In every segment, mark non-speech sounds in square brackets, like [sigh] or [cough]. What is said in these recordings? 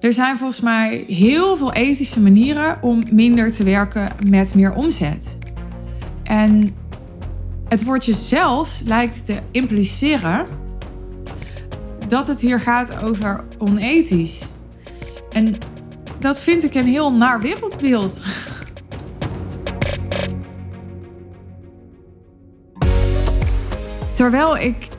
Er zijn volgens mij heel veel ethische manieren om minder te werken met meer omzet. En het woordje zelfs lijkt te impliceren dat het hier gaat over onethisch. En dat vind ik een heel naar wereldbeeld. [laughs] Terwijl ik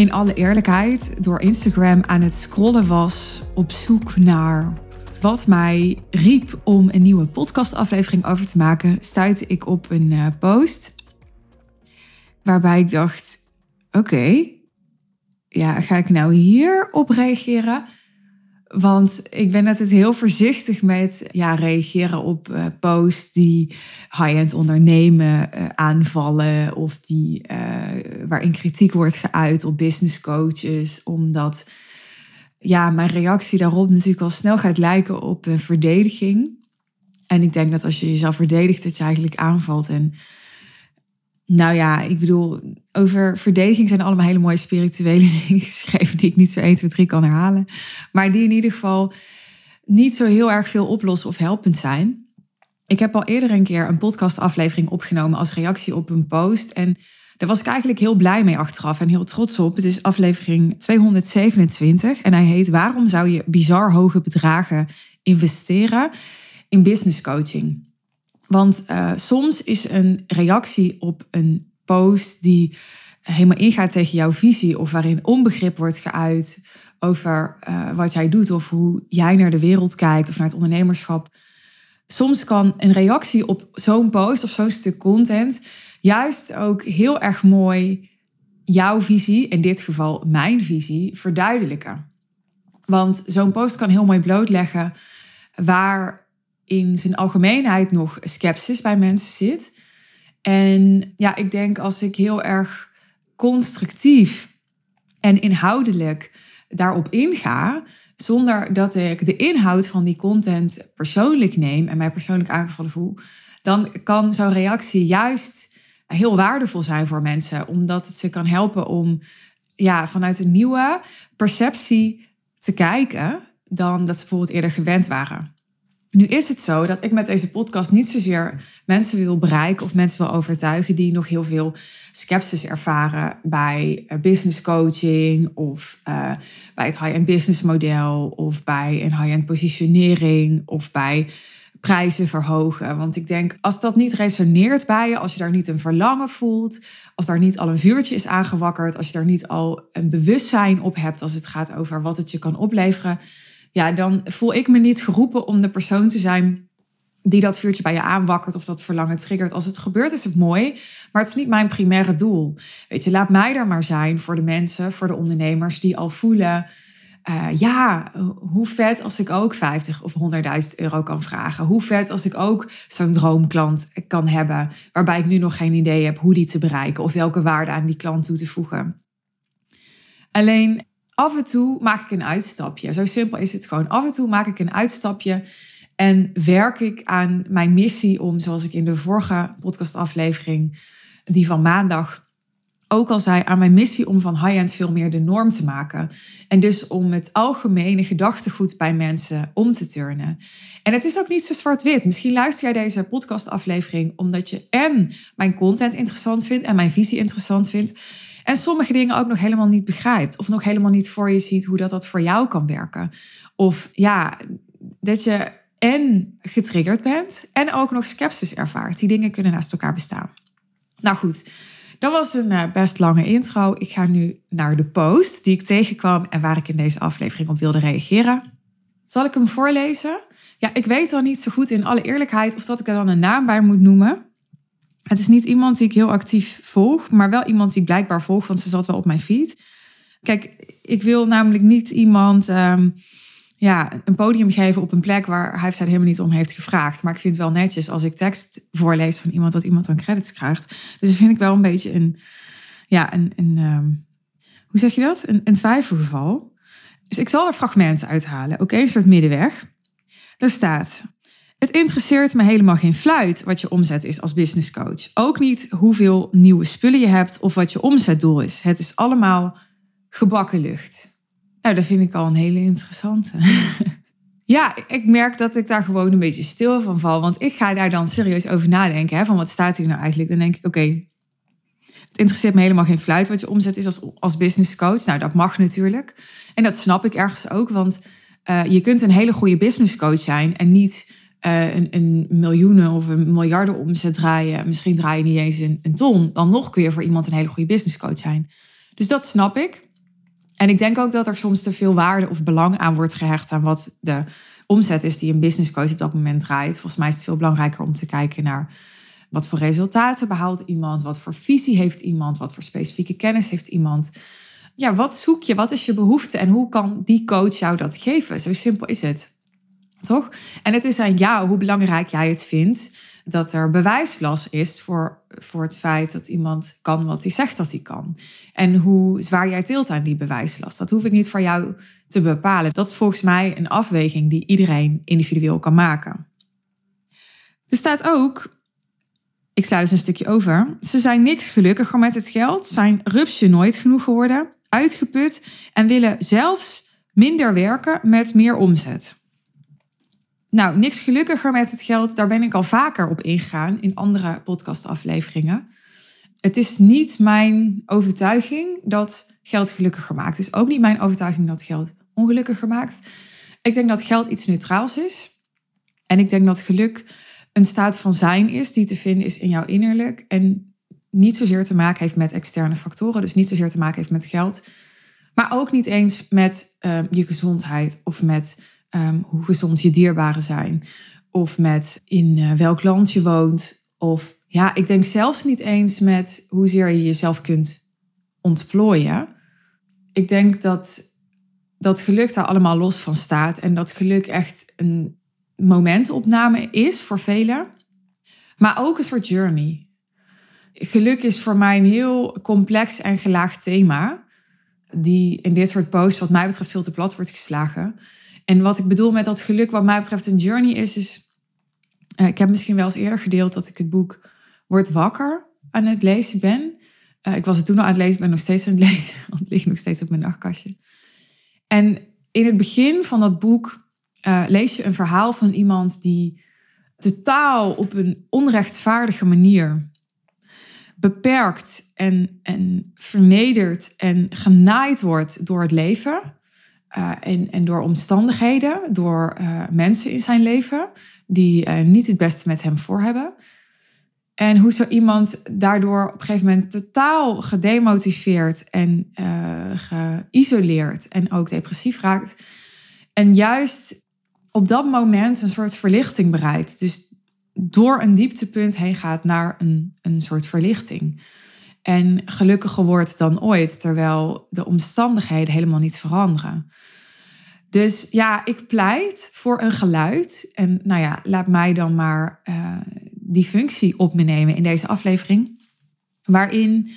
in alle eerlijkheid door Instagram aan het scrollen was op zoek naar wat mij riep om een nieuwe podcastaflevering over te maken, stuitte ik op een uh, post waarbij ik dacht: oké, ja, ga ik nou hier op reageren? Want ik ben altijd heel voorzichtig met ja, reageren op uh, posts die high-end ondernemen uh, aanvallen. Of die, waarin kritiek wordt geuit op business coaches. Omdat ja, mijn reactie daarop natuurlijk al snel gaat lijken op een verdediging. En ik denk dat als je jezelf verdedigt, dat je eigenlijk aanvalt. En nou ja, ik bedoel, over verdediging zijn allemaal hele mooie spirituele [laughs] dingen geschreven die ik niet zo 1, 2, 3 kan herhalen. Maar die in ieder geval niet zo heel erg veel oplossen of helpend zijn. Ik heb al eerder een keer een podcastaflevering opgenomen als reactie op een post. En daar was ik eigenlijk heel blij mee achteraf en heel trots op. Het is aflevering 227 en hij heet Waarom zou je bizar hoge bedragen investeren in business coaching? Want uh, soms is een reactie op een post die helemaal ingaat tegen jouw visie of waarin onbegrip wordt geuit over uh, wat jij doet of hoe jij naar de wereld kijkt of naar het ondernemerschap. Soms kan een reactie op zo'n post of zo'n stuk content juist ook heel erg mooi jouw visie, in dit geval mijn visie, verduidelijken. Want zo'n post kan heel mooi blootleggen waar in zijn algemeenheid nog sceptisch bij mensen zit. En ja, ik denk als ik heel erg constructief en inhoudelijk daarop inga, zonder dat ik de inhoud van die content persoonlijk neem en mij persoonlijk aangevallen voel, dan kan zo'n reactie juist heel waardevol zijn voor mensen, omdat het ze kan helpen om ja, vanuit een nieuwe perceptie te kijken dan dat ze bijvoorbeeld eerder gewend waren. Nu is het zo dat ik met deze podcast niet zozeer mensen wil bereiken of mensen wil overtuigen die nog heel veel sceptisch ervaren bij eh, business coaching of uh, bij het high-end business model of bij een high-end positionering of bij prijzen verhogen. Want ik denk, als dat niet resoneert bij je, als je daar niet een verlangen voelt, als daar niet al een vuurtje is aangewakkerd, als je daar niet al een bewustzijn op hebt als het gaat over wat het je kan opleveren, ja, dan voel ik me niet geroepen om de persoon te zijn die dat vuurtje bij je aanwakkert of dat verlangen triggert. Als het gebeurt is het mooi, maar het is niet mijn primaire doel. Weet je, laat mij er maar zijn voor de mensen, voor de ondernemers die al voelen... Uh, ja, hoe vet als ik ook 50 of 100.000 euro kan vragen. Hoe vet als ik ook zo'n droomklant kan hebben, waarbij ik nu nog geen idee heb hoe die te bereiken of welke waarde aan die klant toe te voegen. Alleen af en toe maak ik een uitstapje. Zo simpel is het gewoon. Af en toe maak ik een uitstapje en werk ik aan mijn missie om, zoals ik in de vorige podcastaflevering, die van maandag ook al zei, aan mijn missie om van high-end veel meer de norm te maken. En dus om het algemene gedachtegoed bij mensen om te turnen. En het is ook niet zo zwart-wit. Misschien luister jij deze podcastaflevering omdat je en mijn content interessant vindt en mijn visie interessant vindt. En sommige dingen ook nog helemaal niet begrijpt. Of nog helemaal niet voor je ziet hoe dat, dat voor jou kan werken. Of ja, dat je en getriggerd bent en ook nog sceptisch ervaart. Die dingen kunnen naast elkaar bestaan. Nou goed, dat was een eh, best lange intro. Ik ga nu naar de post die ik tegenkwam en waar ik in deze aflevering op wilde reageren. Zal ik hem voorlezen? Ja, ik weet dan niet zo goed in alle eerlijkheid of dat ik er dan een naam bij moet noemen. Het is niet iemand die ik heel actief volg, maar wel iemand die ik blijkbaar volg, want ze zat wel op mijn feed. Kijk, ik wil namelijk niet iemand um, ja, een podium geven op een plek waar hij of zij helemaal niet om heeft gevraagd. Maar ik vind het wel netjes als ik tekst voorlees van iemand dat iemand dan credits krijgt. Dus dat vind ik wel een beetje een, ja, een, een um, hoe zeg je dat? Een, een twijfelgeval. Dus ik zal er fragmenten uithalen. Oké, een soort middenweg. Daar staat: het interesseert me helemaal geen fluit wat je omzet is als business coach. Ook niet hoeveel nieuwe spullen je hebt of wat je omzetdoel is. Het is allemaal gebakken lucht. Nou, dat vind ik al een hele interessante. [laughs] ja, ik merk dat ik daar gewoon een beetje stil van val. Want ik ga daar dan serieus over nadenken. Hè, van wat staat hier nou eigenlijk? Dan denk ik, oké, het interesseert me helemaal geen fluit wat je omzet is als, als business coach. Nou, dat mag natuurlijk. En dat snap ik ergens ook. Want uh, je kunt een hele goede business coach zijn en niet uh, een, een, miljoenen of een miljarden omzet draaien. Misschien draai je niet eens een, een ton. Dan nog kun je voor iemand een hele goede business coach zijn. Dus dat snap ik. En ik denk ook dat er soms te veel waarde of belang aan wordt gehecht aan wat de omzet is die een business coach op dat moment draait. Volgens mij is het veel belangrijker om te kijken naar wat voor resultaten behaalt iemand, wat voor visie heeft iemand, wat voor specifieke kennis heeft iemand. Ja, wat zoek je, wat is je behoefte en hoe kan die coach jou dat geven? Zo simpel is het. Toch? En het is aan jou hoe belangrijk jij het vindt dat er bewijslast is voor, voor het feit dat iemand kan wat hij zegt dat hij kan. En hoe zwaar jij tilt aan die bewijslast. Dat hoef ik niet voor jou te bepalen. Dat is volgens mij een afweging die iedereen individueel kan maken. Er staat ook, ik sla dus een stukje over, ze zijn niks gelukkiger met het geld, zijn rupsje nooit genoeg geworden, uitgeput en willen zelfs minder werken met meer omzet. Nou, niks gelukkiger met het geld, daar ben ik al vaker op ingegaan in andere podcastafleveringen. Het is niet mijn overtuiging dat geld gelukkiger maakt. Het is ook niet mijn overtuiging dat geld ongelukkiger maakt. Ik denk dat geld iets neutraals is. En ik denk dat geluk een staat van zijn is die te vinden is in jouw innerlijk. En niet zozeer te maken heeft met externe factoren. Dus niet zozeer te maken heeft met geld. Maar ook niet eens met uh, je gezondheid of met um, hoe gezond je dierbaren zijn. Of met in uh, welk land je woont. Of ja, ik denk zelfs niet eens met hoezeer je jezelf kunt ontplooien. Ik denk dat dat geluk daar allemaal los van staat. En dat geluk echt een momentopname is voor velen. Maar ook een soort journey. Geluk is voor mij een heel complex en gelaagd thema. Die in dit soort posts, wat mij betreft, veel te plat wordt geslagen. En wat ik bedoel met dat geluk, wat mij betreft, een journey is, is. Uh, ik heb misschien wel eens eerder gedeeld dat ik het boek Word Wakker aan het lezen ben. Uh, ik was het toen al aan het lezen, ben nog steeds aan het [laughs] lezen, want het ligt nog steeds op mijn nachtkastje. En in het begin van dat boek uh, lees je een verhaal van iemand die totaal op een onrechtvaardige manier beperkt en, en vernederd en genaaid wordt door het leven. Uh, en, door omstandigheden, door uh, mensen in zijn leven die uh, niet het beste met hem voor hebben. En hoe zo iemand daardoor op een gegeven moment totaal gedemotiveerd en geïsoleerd en ook depressief raakt. En juist op dat moment een soort verlichting bereikt. Dus door een dieptepunt heen gaat naar een, een soort verlichting. En gelukkiger wordt dan ooit, terwijl de omstandigheden helemaal niet veranderen. Dus ja, ik pleit voor een geluid. En nou ja, laat mij dan maar uh, die functie op me nemen in deze aflevering. Waarin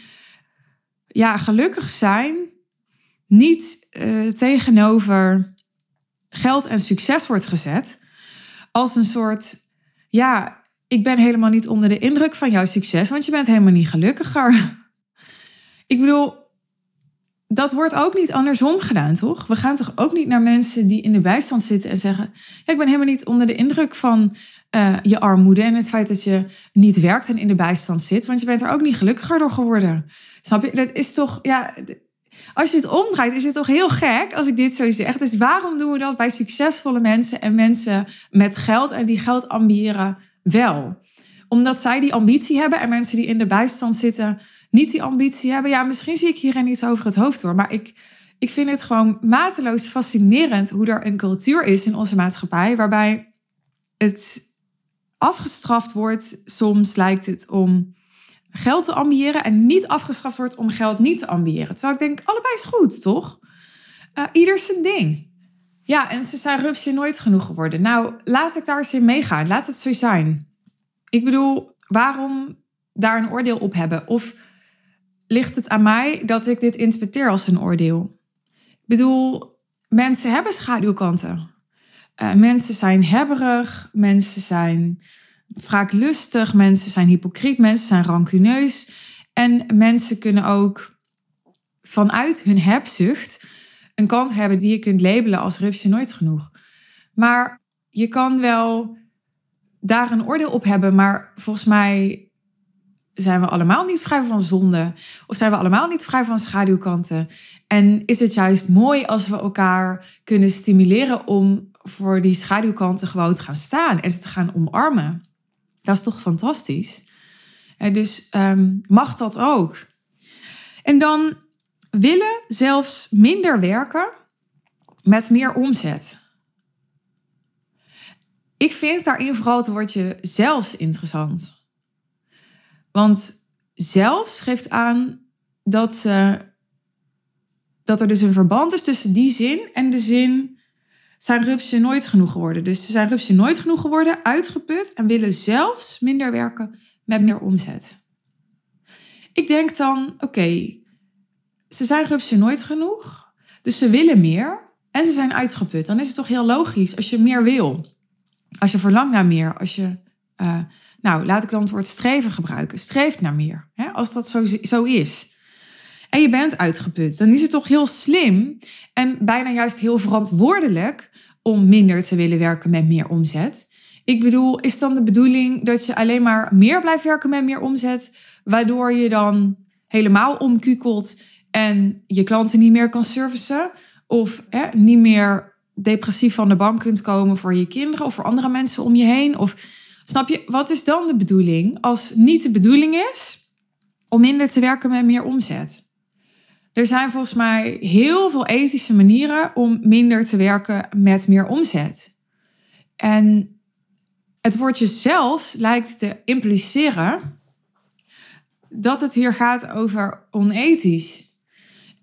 ja, gelukkig zijn niet uh, tegenover geld en succes wordt gezet. Als een soort, ja, ik ben helemaal niet onder de indruk van jouw succes, want je bent helemaal niet gelukkiger. Ik bedoel, dat wordt ook niet andersom gedaan, toch? We gaan toch ook niet naar mensen die in de bijstand zitten en zeggen: ja, Ik ben helemaal niet onder de indruk van uh, je armoede en het feit dat je niet werkt en in de bijstand zit, want je bent er ook niet gelukkiger door geworden. Snap je? Dat is toch, ja. Als je het omdraait, is het toch heel gek als ik dit zo zeg. Dus waarom doen we dat bij succesvolle mensen en mensen met geld en die geld ambiëren wel? Omdat zij die ambitie hebben en mensen die in de bijstand zitten niet die ambitie hebben. Ja, misschien zie ik hierin iets over het hoofd hoor. Maar ik, ik vind het gewoon mateloos fascinerend hoe er een cultuur is in onze maatschappij. Waarbij het afgestraft wordt. Soms lijkt het om geld te ambiëren. En niet afgestraft wordt om geld niet te ambiëren. Terwijl ik denk, allebei is goed, toch? Uh, ieder zijn ding. Ja, en ze zijn rupsje nooit genoeg geworden. Nou, laat ik daar eens in meegaan. Laat het zo zijn. Ik bedoel, waarom daar een oordeel op hebben? Of ligt het aan mij dat ik dit interpreteer als een oordeel. Ik bedoel, mensen hebben schaduwkanten. Uh, mensen zijn hebberig, mensen zijn vaak lustig, mensen zijn hypocriet, mensen zijn rancuneus. En mensen kunnen ook vanuit hun hebzucht een kant hebben die je kunt labelen als rupsje nooit genoeg. Maar je kan wel daar een oordeel op hebben, maar volgens mij zijn we allemaal niet vrij van zonde? Of zijn we allemaal niet vrij van schaduwkanten? En is het juist mooi als we elkaar kunnen stimuleren om voor die schaduwkanten gewoon te gaan staan en ze te gaan omarmen? Dat is toch fantastisch? Dus um, mag dat ook. En dan willen zelfs minder werken met meer omzet. Ik vind daarin vooral het woordje zelfs interessant. Want zelfs geeft aan dat, ze, dat er dus een verband is tussen die zin en de zin zijn rupsje nooit genoeg geworden. Dus ze zijn rupsje nooit genoeg geworden, uitgeput en willen zelfs minder werken met meer omzet. Ik denk dan, oké, ze zijn rupsje nooit genoeg, dus ze willen meer en ze zijn uitgeput. Dan is het toch heel logisch als je meer wil. Als je verlangt naar meer, als je, uh, nou laat ik dan het woord streven gebruiken, streeft naar meer. Hè? Als dat zo, zo is. En je bent uitgeput, dan is het toch heel slim en bijna juist heel verantwoordelijk om minder te willen werken met meer omzet. Ik bedoel, is dan de bedoeling dat je alleen maar meer blijft werken met meer omzet, waardoor je dan helemaal omkukelt en je klanten niet meer kan servicen? Of hè, niet meer depressief van de bank kunt komen voor je kinderen of voor andere mensen om je heen? Of snap je, wat is dan de bedoeling als niet de bedoeling is om minder te werken met meer omzet? Er zijn volgens mij heel veel ethische manieren om minder te werken met meer omzet. En het woordje zelfs lijkt te impliceren dat het hier gaat over onethisch.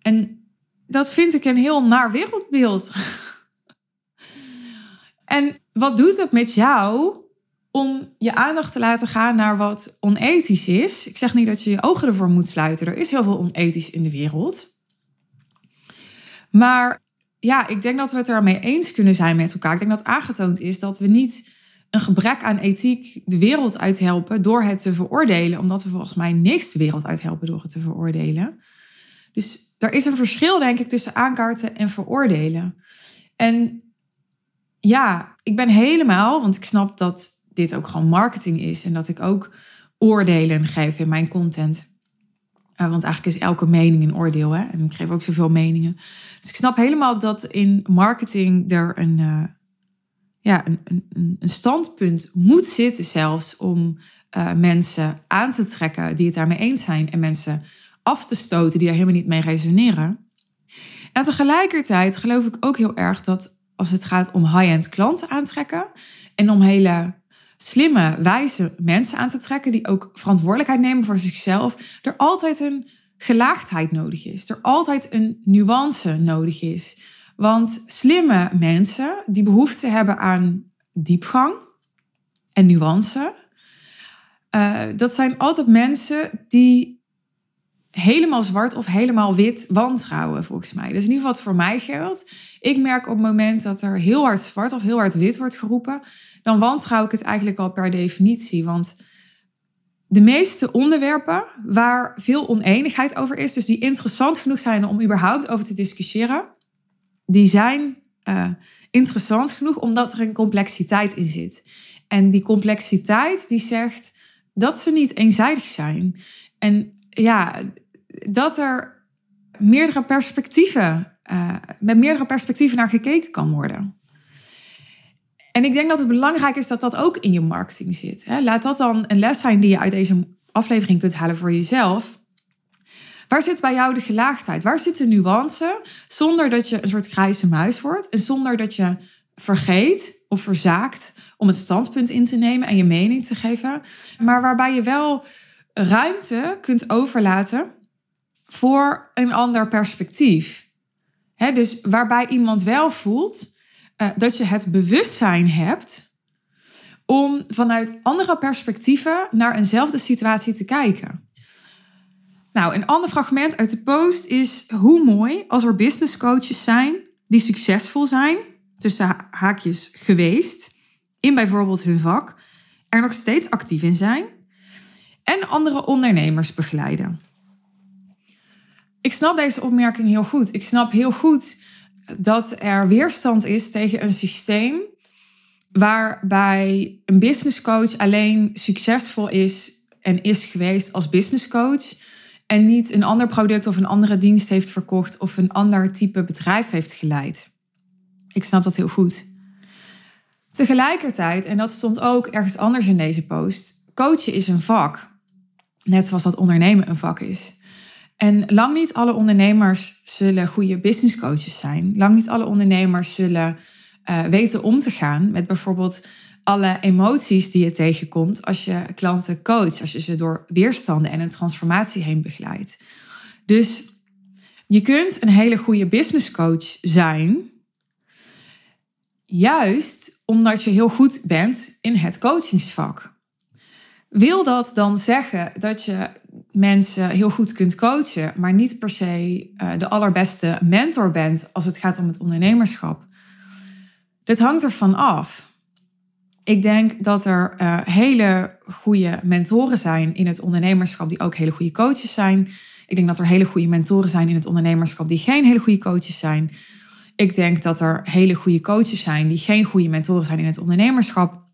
En dat vind ik een heel naar wereldbeeld. [laughs] en wat doet het met jou om je aandacht te laten gaan naar wat onethisch is? Ik zeg niet dat je je ogen ervoor moet sluiten. Er is heel veel onethisch in de wereld. Maar ja, ik denk dat we het ermee eens kunnen zijn met elkaar. Ik denk dat aangetoond is dat we niet een gebrek aan ethiek de wereld uithelpen door het te veroordelen, omdat we volgens mij niks de wereld uithelpen door het te veroordelen. Dus er is een verschil, denk ik, tussen aankaarten en veroordelen. En ja, ik ben helemaal, want ik snap dat dit ook gewoon marketing is en dat ik ook oordelen geef in mijn content. Uh, want eigenlijk is elke mening een oordeel. Hè? En ik geef ook zoveel meningen. Dus ik snap helemaal dat in marketing er een, uh, ja, een, een, een, standpunt moet zitten, zelfs om uh, mensen aan te trekken die het daarmee eens zijn. En mensen af te stoten die daar helemaal niet mee resoneren. En tegelijkertijd geloof ik ook heel erg dat als het gaat om high-end klanten aantrekken en om hele slimme, wijze mensen aan te trekken die ook verantwoordelijkheid nemen voor zichzelf, er altijd een gelaagdheid nodig is. Er altijd een nuance nodig is. Want slimme mensen die behoefte hebben aan diepgang en nuance, uh, dat zijn altijd mensen die helemaal zwart of helemaal wit wantrouwen, volgens mij. Is in ieder geval wat voor mij geldt. Ik merk op het moment dat er heel hard zwart of heel hard wit wordt geroepen, dan wantrouw ik het eigenlijk al per definitie. Want de meeste onderwerpen waar veel oneenigheid over is, dus die interessant genoeg zijn om überhaupt over te discussiëren, die zijn uh, interessant genoeg omdat er een complexiteit in zit. En die complexiteit die zegt dat ze niet eenzijdig zijn. En ja, dat er meerdere perspectieven, uh, met meerdere perspectieven naar gekeken kan worden. En ik denk dat het belangrijk is dat dat ook in je marketing zit. Hè? Laat dat dan een les zijn die je uit deze aflevering kunt halen voor jezelf. Waar zit bij jou de gelaagdheid? Waar zit de nuance zonder dat je een soort grijze muis wordt en zonder dat je vergeet of verzaakt om het standpunt in te nemen en je mening te geven, maar waarbij je wel ruimte kunt overlaten voor een ander perspectief. dus waarbij iemand wel voelt uh, dat je het bewustzijn hebt om vanuit andere perspectieven naar eenzelfde situatie te kijken. Nou, een ander fragment uit de post is hoe mooi als er business coaches zijn die succesvol zijn, tussen haakjes geweest, in bijvoorbeeld hun vak, er nog steeds actief in zijn en andere ondernemers begeleiden. Ik snap deze opmerking heel goed. Ik snap heel goed dat er weerstand is tegen een systeem waarbij een business coach alleen succesvol is en is geweest als business coach en niet een ander product of een andere dienst heeft verkocht of een ander type bedrijf heeft geleid. Ik snap dat heel goed. Tegelijkertijd, en dat stond ook ergens anders in deze post, coachen is een vak. Net zoals dat ondernemen een vak is. En lang niet alle ondernemers zullen goede business coaches zijn. Lang niet alle ondernemers zullen uh, weten om te gaan met bijvoorbeeld alle emoties die je tegenkomt als je klanten coacht, als je ze door weerstanden en een transformatie heen begeleidt. Dus je kunt een hele goede business coach zijn, juist omdat je heel goed bent in het coachingsvak. Wil dat dan zeggen dat je mensen heel goed kunt coachen, maar niet per se uh, de allerbeste mentor bent als het gaat om het ondernemerschap? Dit hangt ervan af. Ik denk dat er uh, hele goede mentoren zijn in het ondernemerschap die ook hele goede coaches zijn. Ik denk dat er hele goede mentoren zijn in het ondernemerschap die geen hele goede coaches zijn. Ik denk dat er hele goede coaches zijn die geen goede mentoren zijn in het ondernemerschap.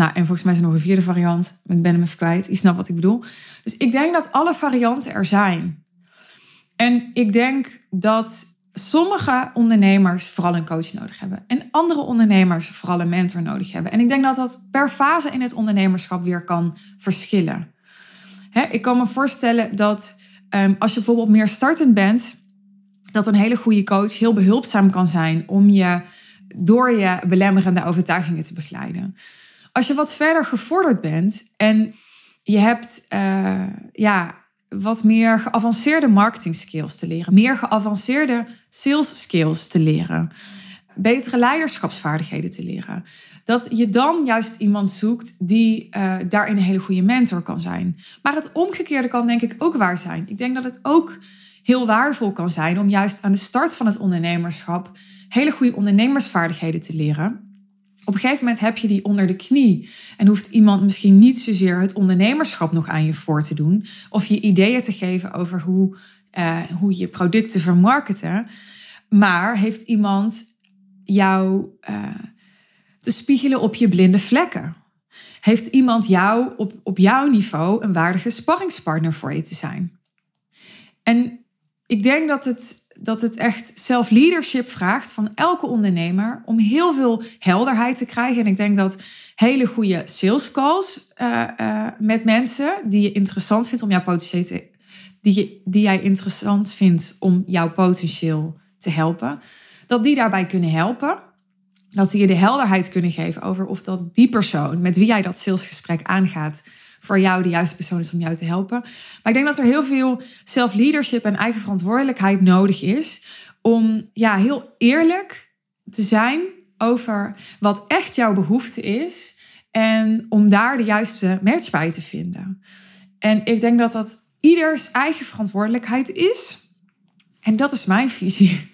Nou, en volgens mij is er nog een vierde variant. Ik ben hem even kwijt. Je snapt wat ik bedoel. Dus ik denk dat alle varianten er zijn. En ik denk dat sommige ondernemers vooral een coach nodig hebben. En andere ondernemers vooral een mentor nodig hebben. En ik denk dat dat per fase in het ondernemerschap weer kan verschillen. ik kan me voorstellen dat um, als je bijvoorbeeld meer startend bent, dat een hele goede coach heel behulpzaam kan zijn om je door je belemmerende overtuigingen te begeleiden. Als je wat verder gevorderd bent en je hebt uh, ja, wat meer geavanceerde marketing skills te leren, meer geavanceerde sales skills te leren, betere leiderschapsvaardigheden te leren. Dat je dan juist iemand zoekt die uh, daarin een hele goede mentor kan zijn. Maar het omgekeerde kan denk ik ook waar zijn. Ik denk dat het ook heel waardevol kan zijn om juist aan de start van het ondernemerschap hele goede ondernemersvaardigheden te leren op een gegeven moment heb je die onder de knie en hoeft iemand misschien niet zozeer het ondernemerschap nog aan je voor te doen of je ideeën te geven over hoe, uh, hoe je producten vermarkten, maar heeft iemand jou uh, te spiegelen op je blinde vlekken. Heeft iemand jou op, op jouw niveau een waardige sparringspartner voor je te zijn? En ik denk dat het dat het echt self-leadership vraagt van elke ondernemer om heel veel helderheid te krijgen. En ik denk dat hele goede sales calls uh, uh, met mensen die je interessant vindt om jouw potentieel te, die, je, die jij interessant vindt om jouw potentieel te helpen, dat die daarbij kunnen helpen. Dat die je de helderheid kunnen geven over of dat die persoon met wie jij dat salesgesprek aangaat, voor jou de juiste persoon is om jou te helpen. Maar ik denk dat er heel veel self-leadership en eigen verantwoordelijkheid nodig is om ja, heel eerlijk te zijn over wat echt jouw behoefte is en om daar de juiste match bij te vinden. En ik denk dat dat ieders eigen verantwoordelijkheid is. En dat is mijn visie.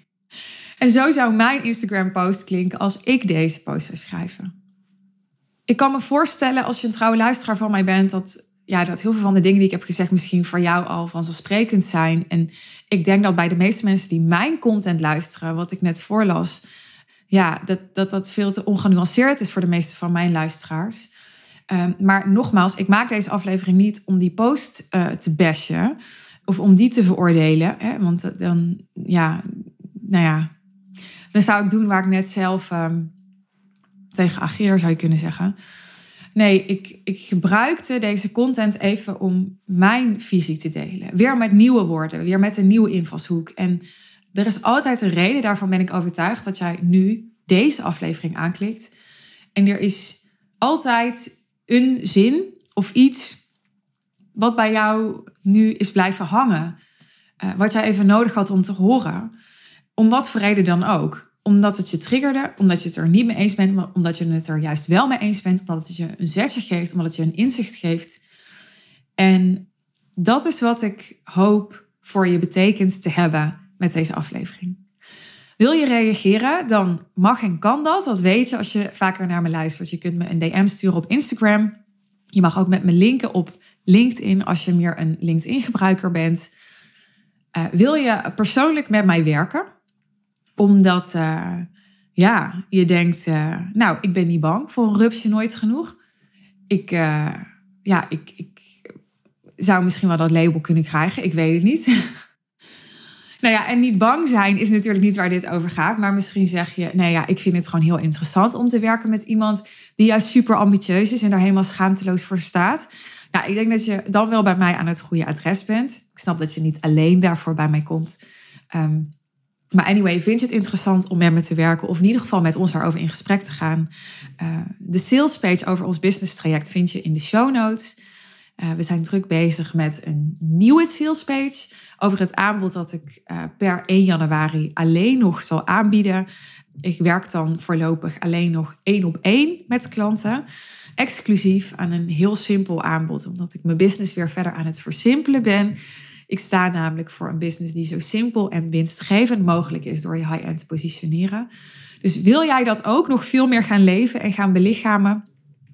En zo zou mijn Instagram-post klinken als ik deze post zou schrijven ik kan me voorstellen als je een trouwe luisteraar van mij bent, dat, ja, dat heel veel van de dingen die ik heb gezegd misschien voor jou al vanzelfsprekend zijn. En ik denk dat bij de meeste mensen die mijn content luisteren, wat ik net voorlas, ja, dat dat, dat veel te ongenuanceerd is voor de meeste van mijn luisteraars. Um, maar nogmaals, ik maak deze aflevering niet om die post uh, te bashen of om die te veroordelen. Hè? Want dan, ja, nou ja, dan zou ik doen waar ik net zelf um, tegen ageer, zou je kunnen zeggen. Nee, ik, ik gebruikte deze content even om mijn visie te delen. Weer met nieuwe woorden, weer met een nieuwe invalshoek. En er is altijd een reden, daarvan ben ik overtuigd, dat jij nu deze aflevering aanklikt. En er is altijd een zin of iets wat bij jou nu is blijven hangen. Uh, wat jij even nodig had om te horen. Om wat voor reden dan ook omdat het je triggerde, omdat je het er niet mee eens bent, maar omdat je het er juist wel mee eens bent, omdat het je een zetje geeft, omdat het je een inzicht geeft. En dat is wat ik hoop voor je betekend te hebben met deze aflevering. Wil je reageren, dan mag en kan dat. Dat weet je als je vaker naar me luistert. Je kunt me een DM sturen op Instagram. Je mag ook met me linken op LinkedIn als je meer een LinkedIn-gebruiker bent. Uh, wil je persoonlijk met mij werken? Omdat uh, ja, je denkt, uh, nou, ik ben niet bang voor een rupsje nooit genoeg. Ik, uh, ja, ik, ik zou misschien wel dat label kunnen krijgen. Ik weet het niet. [laughs] nou ja, en niet bang zijn is natuurlijk niet waar dit over gaat. Maar misschien zeg je, nee ja, ik vind het gewoon heel interessant om te werken met iemand die juist super ambitieus is en daar helemaal schaamteloos voor staat. Nou, ik denk dat je dan wel bij mij aan het goede adres bent. Ik snap dat je niet alleen daarvoor bij mij komt. Um, maar anyway, vind je het interessant om met me te werken of in ieder geval met ons daarover in gesprek te gaan? Uh, de sales page over ons business traject vind je in de show notes. Uh, we zijn druk bezig met een nieuwe sales page over het aanbod dat ik uh, per 1 januari alleen nog zal aanbieden. Ik werk dan voorlopig alleen nog één op één met klanten. Exclusief aan een heel simpel aanbod, omdat ik mijn business weer verder aan het versimpelen ben. Ik sta namelijk voor een business die zo simpel en winstgevend mogelijk is door je high-end te positioneren. Dus wil jij dat ook nog veel meer gaan leven en gaan belichamen?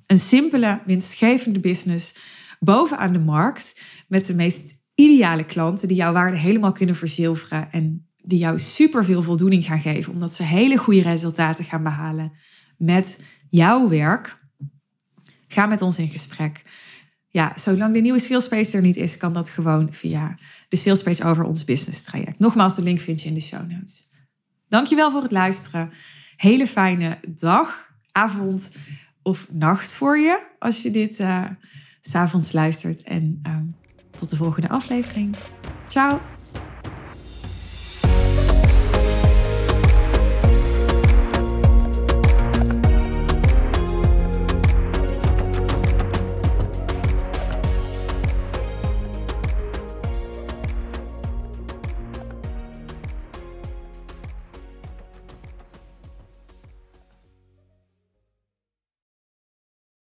Een simpele, winstgevende business bovenaan de markt met de meest ideale klanten die jouw waarde helemaal kunnen verzilveren en die jou super veel voldoening gaan geven, omdat ze hele goede resultaten gaan behalen met jouw werk. Ga met ons in gesprek ja, zolang de nieuwe salespage er niet is, kan dat gewoon via de salespage over ons business traject. Nogmaals, de link vind je in de show notes. Dankjewel voor het luisteren. Hele fijne dag, avond of nacht voor je als je dit uh, s'avonds luistert. En uh, tot de volgende aflevering. Ciao!